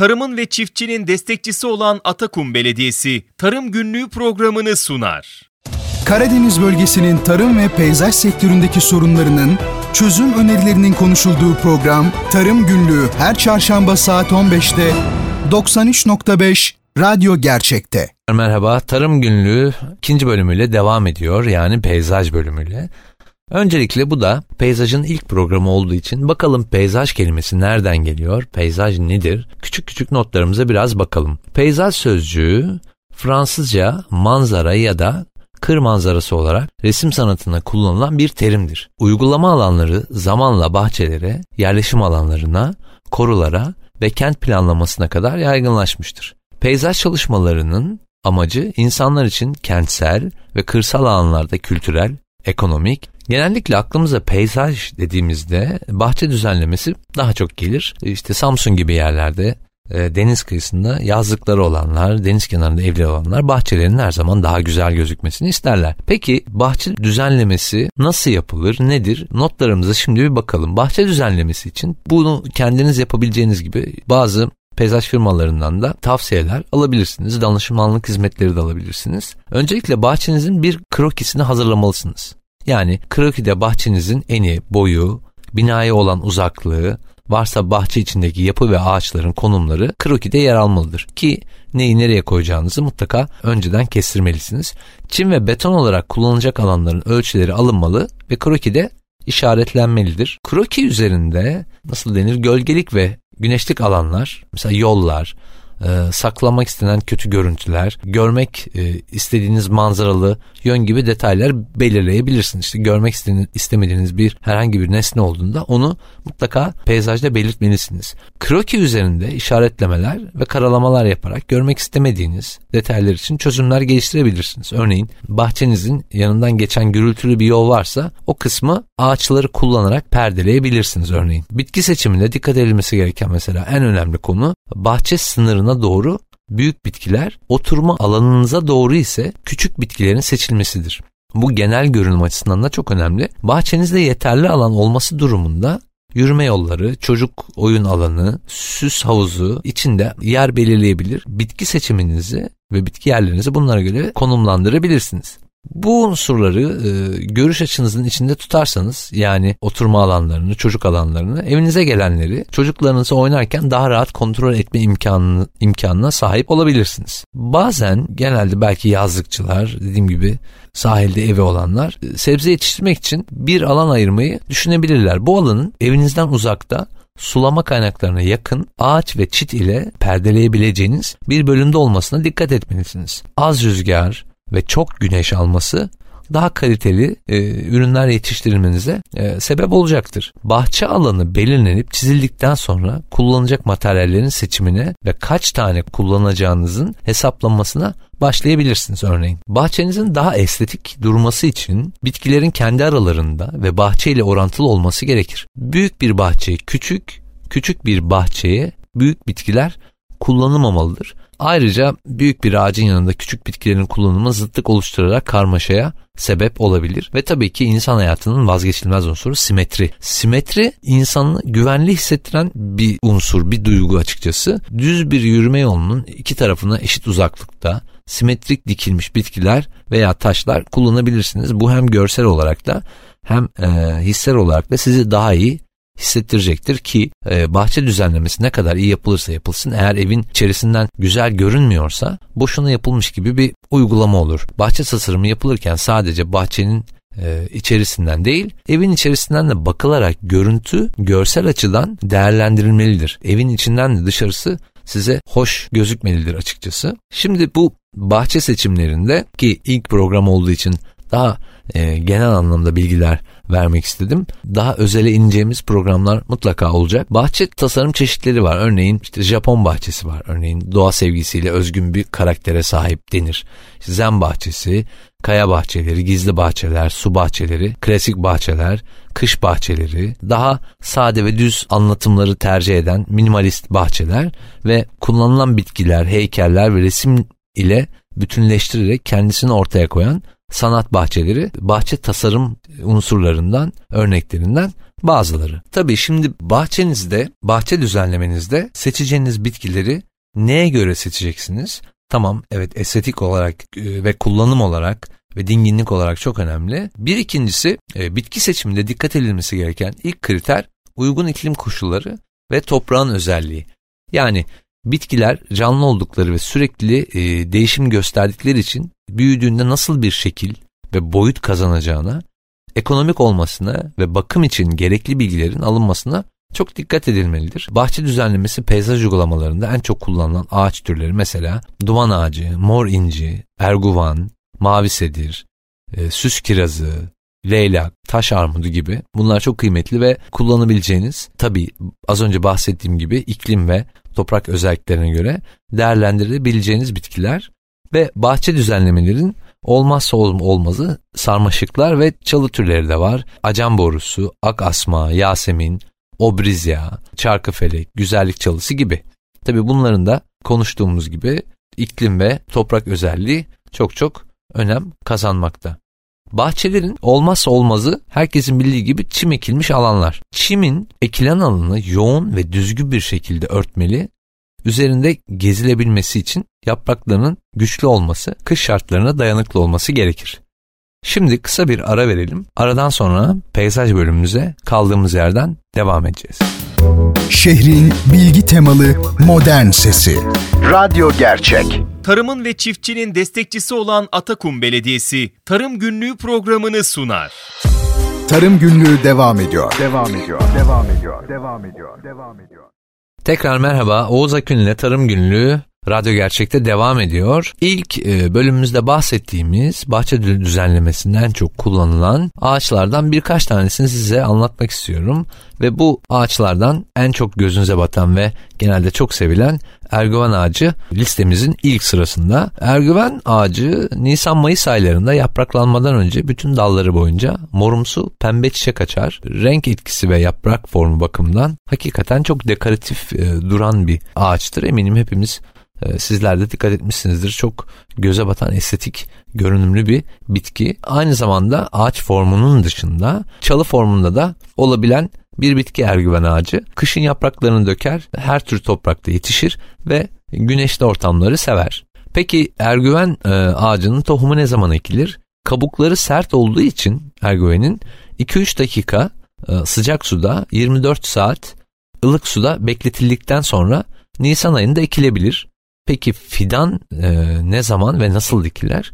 tarımın ve çiftçinin destekçisi olan Atakum Belediyesi Tarım Günlüğü programını sunar. Karadeniz bölgesinin tarım ve peyzaj sektöründeki sorunlarının çözüm önerilerinin konuşulduğu program Tarım Günlüğü her çarşamba saat 15'te 93.5 Radyo Gerçek'te. Merhaba, Tarım Günlüğü ikinci bölümüyle devam ediyor yani peyzaj bölümüyle. Öncelikle bu da peyzajın ilk programı olduğu için bakalım peyzaj kelimesi nereden geliyor, peyzaj nedir? Küçük küçük notlarımıza biraz bakalım. Peyzaj sözcüğü Fransızca manzara ya da kır manzarası olarak resim sanatında kullanılan bir terimdir. Uygulama alanları zamanla bahçelere, yerleşim alanlarına, korulara ve kent planlamasına kadar yaygınlaşmıştır. Peyzaj çalışmalarının amacı insanlar için kentsel ve kırsal alanlarda kültürel, ekonomik, genellikle aklımıza peyzaj dediğimizde bahçe düzenlemesi daha çok gelir. İşte Samsun gibi yerlerde e, deniz kıyısında yazlıkları olanlar, deniz kenarında evli olanlar bahçelerinin her zaman daha güzel gözükmesini isterler. Peki bahçe düzenlemesi nasıl yapılır, nedir? Notlarımıza şimdi bir bakalım. Bahçe düzenlemesi için bunu kendiniz yapabileceğiniz gibi bazı peyzaj firmalarından da tavsiyeler alabilirsiniz. Danışmanlık hizmetleri de alabilirsiniz. Öncelikle bahçenizin bir krokisini hazırlamalısınız. Yani krokide bahçenizin eni, boyu, binaya olan uzaklığı, varsa bahçe içindeki yapı ve ağaçların konumları krokide yer almalıdır. Ki neyi nereye koyacağınızı mutlaka önceden kestirmelisiniz. Çim ve beton olarak kullanılacak alanların ölçüleri alınmalı ve krokide işaretlenmelidir. Kroki üzerinde nasıl denir gölgelik ve güneşlik alanlar, mesela yollar, e, saklamak istenen kötü görüntüler, görmek e, istediğiniz manzaralı yön gibi detaylar belirleyebilirsiniz. İşte görmek istemediğiniz bir herhangi bir nesne olduğunda onu mutlaka peyzajda belirtmelisiniz. Kroki üzerinde işaretlemeler ve karalamalar yaparak görmek istemediğiniz detaylar için çözümler geliştirebilirsiniz. Örneğin bahçenizin yanından geçen gürültülü bir yol varsa o kısmı ağaçları kullanarak perdeleyebilirsiniz örneğin. Bitki seçiminde dikkat edilmesi gereken mesela en önemli konu bahçe sınırına doğru büyük bitkiler, oturma alanınıza doğru ise küçük bitkilerin seçilmesidir. Bu genel görünüm açısından da çok önemli. Bahçenizde yeterli alan olması durumunda yürüme yolları, çocuk oyun alanı, süs havuzu içinde yer belirleyebilir. Bitki seçiminizi ve bitki yerlerinizi bunlara göre konumlandırabilirsiniz. Bu unsurları e, görüş açınızın içinde tutarsanız yani oturma alanlarını, çocuk alanlarını, evinize gelenleri çocuklarınızı oynarken daha rahat kontrol etme imkanını, imkanına sahip olabilirsiniz. Bazen genelde belki yazlıkçılar dediğim gibi sahilde evi olanlar e, sebze yetiştirmek için bir alan ayırmayı düşünebilirler. Bu alanın evinizden uzakta sulama kaynaklarına yakın ağaç ve çit ile perdeleyebileceğiniz bir bölümde olmasına dikkat etmelisiniz. Az rüzgar, ve çok güneş alması daha kaliteli e, ürünler yetiştirilmenize e, sebep olacaktır. Bahçe alanı belirlenip çizildikten sonra kullanacak materyallerin seçimine ve kaç tane kullanacağınızın hesaplanmasına başlayabilirsiniz örneğin. Bahçenizin daha estetik durması için bitkilerin kendi aralarında ve bahçe ile orantılı olması gerekir. Büyük bir bahçeye küçük, küçük bir bahçeye büyük bitkiler kullanılmamalıdır. Ayrıca büyük bir ağacın yanında küçük bitkilerin kullanımı zıtlık oluşturarak karmaşaya sebep olabilir. Ve tabii ki insan hayatının vazgeçilmez unsuru simetri. Simetri insanı güvenli hissettiren bir unsur, bir duygu açıkçası. Düz bir yürüme yolunun iki tarafına eşit uzaklıkta simetrik dikilmiş bitkiler veya taşlar kullanabilirsiniz. Bu hem görsel olarak da hem e, hissel olarak da sizi daha iyi hissettirecektir ki e, bahçe düzenlemesi ne kadar iyi yapılırsa yapılsın eğer evin içerisinden güzel görünmüyorsa boşuna yapılmış gibi bir uygulama olur. Bahçe tasarımı yapılırken sadece bahçenin e, içerisinden değil, evin içerisinden de bakılarak görüntü görsel açıdan değerlendirilmelidir. Evin içinden de dışarısı size hoş gözükmelidir açıkçası. Şimdi bu bahçe seçimlerinde ki ilk program olduğu için daha e, genel anlamda bilgiler vermek istedim. Daha özele ineceğimiz programlar mutlaka olacak. Bahçe tasarım çeşitleri var. Örneğin işte Japon bahçesi var. Örneğin doğa sevgisiyle özgün bir karaktere sahip denir. İşte zen bahçesi, kaya bahçeleri, gizli bahçeler, su bahçeleri, klasik bahçeler, kış bahçeleri, daha sade ve düz anlatımları tercih eden minimalist bahçeler ve kullanılan bitkiler, heykeller ve resim ile bütünleştirerek kendisini ortaya koyan sanat bahçeleri bahçe tasarım unsurlarından, örneklerinden Bazıları. Tabii şimdi bahçenizde, bahçe düzenlemenizde seçeceğiniz bitkileri neye göre seçeceksiniz? Tamam evet estetik olarak e, ve kullanım olarak ve dinginlik olarak çok önemli. Bir ikincisi e, bitki seçiminde dikkat edilmesi gereken ilk kriter uygun iklim koşulları ve toprağın özelliği. Yani bitkiler canlı oldukları ve sürekli e, değişim gösterdikleri için büyüdüğünde nasıl bir şekil ve boyut kazanacağına, ekonomik olmasına ve bakım için gerekli bilgilerin alınmasına çok dikkat edilmelidir. Bahçe düzenlemesi peyzaj uygulamalarında en çok kullanılan ağaç türleri mesela duman ağacı, mor inci, erguvan, mavi sedir, e, süs kirazı, leylak, taş armudu gibi bunlar çok kıymetli ve kullanabileceğiniz tabi az önce bahsettiğim gibi iklim ve toprak özelliklerine göre değerlendirebileceğiniz bitkiler ve bahçe düzenlemelerin olmazsa olmazı sarmaşıklar ve çalı türleri de var. Acam borusu, ak asma, yasemin, obrizya, çarkıfelek, güzellik çalısı gibi. Tabi bunların da konuştuğumuz gibi iklim ve toprak özelliği çok çok önem kazanmakta. Bahçelerin olmazsa olmazı herkesin bildiği gibi çim ekilmiş alanlar. Çimin ekilen alanı yoğun ve düzgün bir şekilde örtmeli, üzerinde gezilebilmesi için yapraklarının güçlü olması, kış şartlarına dayanıklı olması gerekir. Şimdi kısa bir ara verelim. Aradan sonra peyzaj bölümümüze kaldığımız yerden devam edeceğiz. Şehrin bilgi temalı modern sesi. Radyo Gerçek. Tarımın ve çiftçinin destekçisi olan Atakum Belediyesi Tarım Günlüğü programını sunar. Tarım Günlüğü devam ediyor. Devam ediyor. Devam ediyor. Devam ediyor. Devam ediyor. Tekrar merhaba. Oğuz Akün ile Tarım Günlüğü Radyo Gerçek'te devam ediyor. İlk e, bölümümüzde bahsettiğimiz bahçe düzenlemesinden çok kullanılan ağaçlardan birkaç tanesini size anlatmak istiyorum. Ve bu ağaçlardan en çok gözünüze batan ve genelde çok sevilen ergüven ağacı listemizin ilk sırasında. Ergüven ağacı Nisan-Mayıs aylarında yapraklanmadan önce bütün dalları boyunca morumsu pembe çiçek açar. Renk etkisi ve yaprak formu bakımından hakikaten çok dekoratif e, duran bir ağaçtır. Eminim hepimiz sizler de dikkat etmişsinizdir. Çok göze batan estetik görünümlü bir bitki. Aynı zamanda ağaç formunun dışında çalı formunda da olabilen bir bitki ergüven ağacı. Kışın yapraklarını döker, her tür toprakta yetişir ve güneşli ortamları sever. Peki ergüven e, ağacının tohumu ne zaman ekilir? Kabukları sert olduğu için ergüvenin 2-3 dakika e, sıcak suda 24 saat ılık suda bekletildikten sonra Nisan ayında ekilebilir. Peki fidan e, ne zaman ve nasıl dikiler?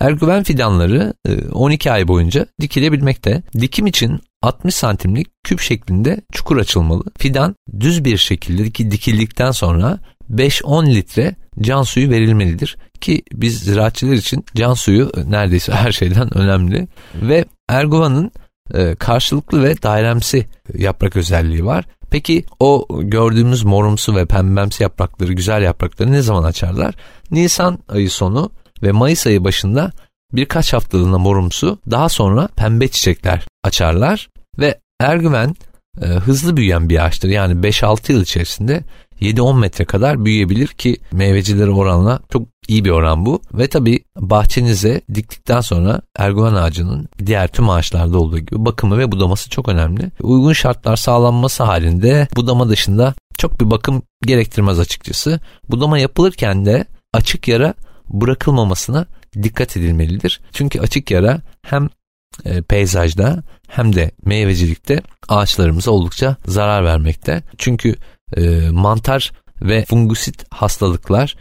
Ergüven fidanları 12 e, ay boyunca dikilebilmekte. Dikim için 60 santimlik küp şeklinde çukur açılmalı. Fidan düz bir şekilde dikildikten sonra 5-10 litre can suyu verilmelidir. Ki biz ziraatçılar için can suyu neredeyse her şeyden önemli. Ve erguvanın e, karşılıklı ve dairemsi yaprak özelliği var. Peki o gördüğümüz morumsu ve pembemsi yaprakları, güzel yaprakları ne zaman açarlar? Nisan ayı sonu ve Mayıs ayı başında birkaç haftalığına morumsu, daha sonra pembe çiçekler açarlar ve ergüven e, hızlı büyüyen bir ağaçtır. Yani 5-6 yıl içerisinde 7-10 metre kadar büyüyebilir ki meyvecileri oranla çok iyi bir oran bu. Ve tabi bahçenize diktikten sonra erguvan ağacının diğer tüm ağaçlarda olduğu gibi bakımı ve budaması çok önemli. Uygun şartlar sağlanması halinde budama dışında çok bir bakım gerektirmez açıkçası. Budama yapılırken de açık yara bırakılmamasına dikkat edilmelidir. Çünkü açık yara hem e, peyzajda hem de meyvecilikte ağaçlarımıza oldukça zarar vermekte. Çünkü e, mantar ve fungusit hastalıklar,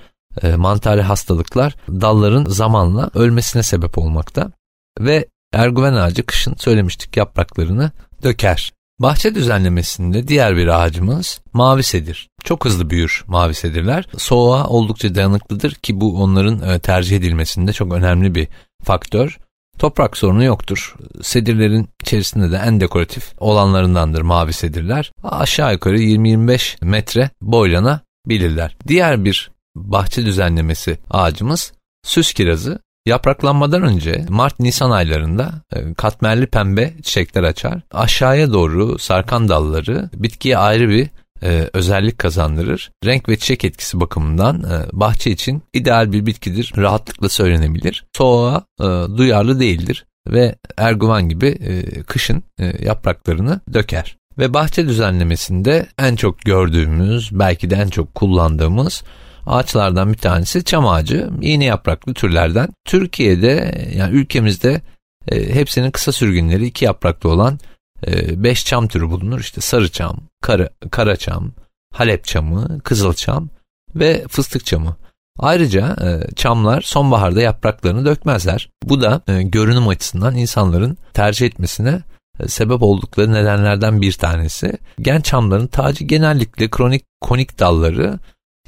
mantari hastalıklar dalların zamanla ölmesine sebep olmakta. Ve erguven ağacı kışın söylemiştik yapraklarını döker. Bahçe düzenlemesinde diğer bir ağacımız mavi sedir. Çok hızlı büyür mavi sedirler. Soğuğa oldukça dayanıklıdır ki bu onların e, tercih edilmesinde çok önemli bir faktör. Toprak sorunu yoktur. Sedirlerin içerisinde de en dekoratif olanlarındandır mavi sedirler. Aşağı yukarı 20-25 metre boylanabilirler. Diğer bir bahçe düzenlemesi ağacımız süs kirazı. Yapraklanmadan önce Mart-Nisan aylarında e, katmerli pembe çiçekler açar. Aşağıya doğru sarkan dalları bitkiye ayrı bir e, özellik kazandırır. Renk ve çiçek etkisi bakımından e, bahçe için ideal bir bitkidir. Rahatlıkla söylenebilir. Soğuğa e, duyarlı değildir. ve erguvan gibi e, kışın e, yapraklarını döker. Ve bahçe düzenlemesinde en çok gördüğümüz, belki de en çok kullandığımız ağaçlardan bir tanesi çam ağacı. İğne yapraklı türlerden. Türkiye'de yani ülkemizde e, hepsinin kısa sürgünleri iki yapraklı olan e, beş çam türü bulunur. İşte sarı çam, kara, kara çam, Halep çamı, kızıl çam ve fıstık çamı. Ayrıca e, çamlar sonbaharda yapraklarını dökmezler. Bu da e, görünüm açısından insanların tercih etmesine e, sebep oldukları nedenlerden bir tanesi. Gen çamların tacı genellikle kronik konik dalları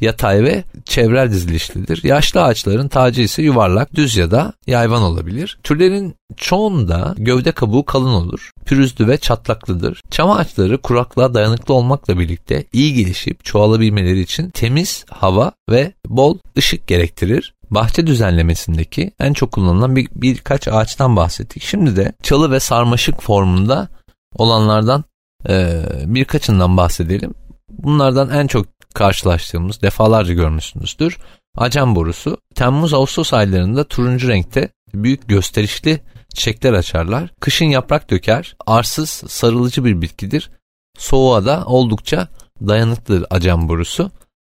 yatay ve çevrel dizilişlidir. Yaşlı ağaçların tacı ise yuvarlak, düz ya da yayvan olabilir. Türlerin çoğunda gövde kabuğu kalın olur. Pürüzlü ve çatlaklıdır. Çam ağaçları kuraklığa dayanıklı olmakla birlikte iyi gelişip çoğalabilmeleri için temiz hava ve bol ışık gerektirir. Bahçe düzenlemesindeki en çok kullanılan bir, birkaç ağaçtan bahsettik. Şimdi de çalı ve sarmaşık formunda olanlardan e, birkaçından bahsedelim. Bunlardan en çok karşılaştığımız, defalarca görmüşsünüzdür. Acem borusu Temmuz-Ağustos aylarında turuncu renkte büyük gösterişli çiçekler açarlar. Kışın yaprak döker, arsız, sarılıcı bir bitkidir. Soğuğa da oldukça dayanıklıdır acem borusu.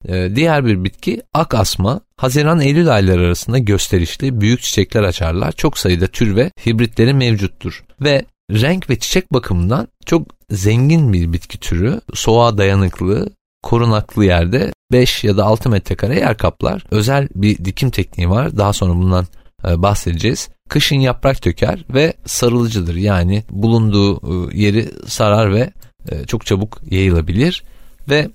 Ee, diğer bir bitki ak asma. Haziran-Eylül ayları arasında gösterişli büyük çiçekler açarlar. Çok sayıda tür ve hibritleri mevcuttur. Ve renk ve çiçek bakımından çok zengin bir bitki türü. Soğuğa dayanıklı, korunaklı yerde 5 ya da 6 metrekare yer kaplar. Özel bir dikim tekniği var. Daha sonra bundan e, bahsedeceğiz. Kışın yaprak döker ve sarılıcıdır. Yani bulunduğu e, yeri sarar ve e, çok çabuk yayılabilir. Ve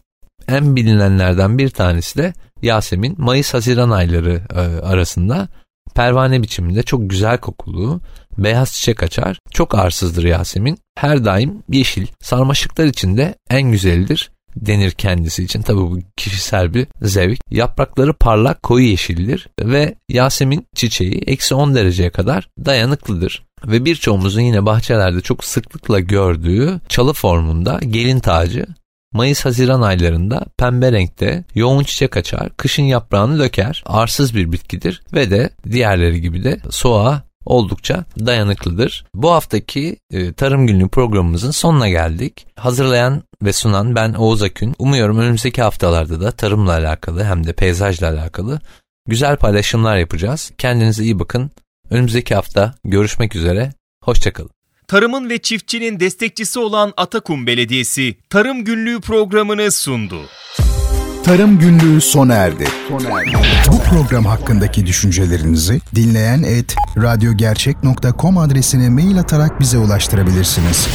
en bilinenlerden bir tanesi de Yasemin Mayıs-Haziran ayları arasında pervane biçiminde çok güzel kokulu, beyaz çiçek açar. Çok arsızdır Yasemin. Her daim yeşil. Sarmaşıklar içinde en güzelidir denir kendisi için. Tabi bu kişisel bir zevk. Yaprakları parlak koyu yeşildir ve Yasemin çiçeği eksi 10 dereceye kadar dayanıklıdır. Ve birçoğumuzun yine bahçelerde çok sıklıkla gördüğü çalı formunda gelin tacı Mayıs-Haziran aylarında pembe renkte yoğun çiçek açar, kışın yaprağını döker, arsız bir bitkidir ve de diğerleri gibi de soğuğa oldukça dayanıklıdır. Bu haftaki e, Tarım Günlüğü programımızın sonuna geldik. Hazırlayan ve sunan ben Oğuz Akün. Umuyorum önümüzdeki haftalarda da tarımla alakalı hem de peyzajla alakalı güzel paylaşımlar yapacağız. Kendinize iyi bakın. Önümüzdeki hafta görüşmek üzere. Hoşçakalın. Tarımın ve çiftçinin destekçisi olan Atakum Belediyesi Tarım Günlüğü programını sundu. Tarım Günlüğü sona erdi. Sona erdi. Bu program hakkındaki düşüncelerinizi dinleyen et radyogercek.com adresine mail atarak bize ulaştırabilirsiniz.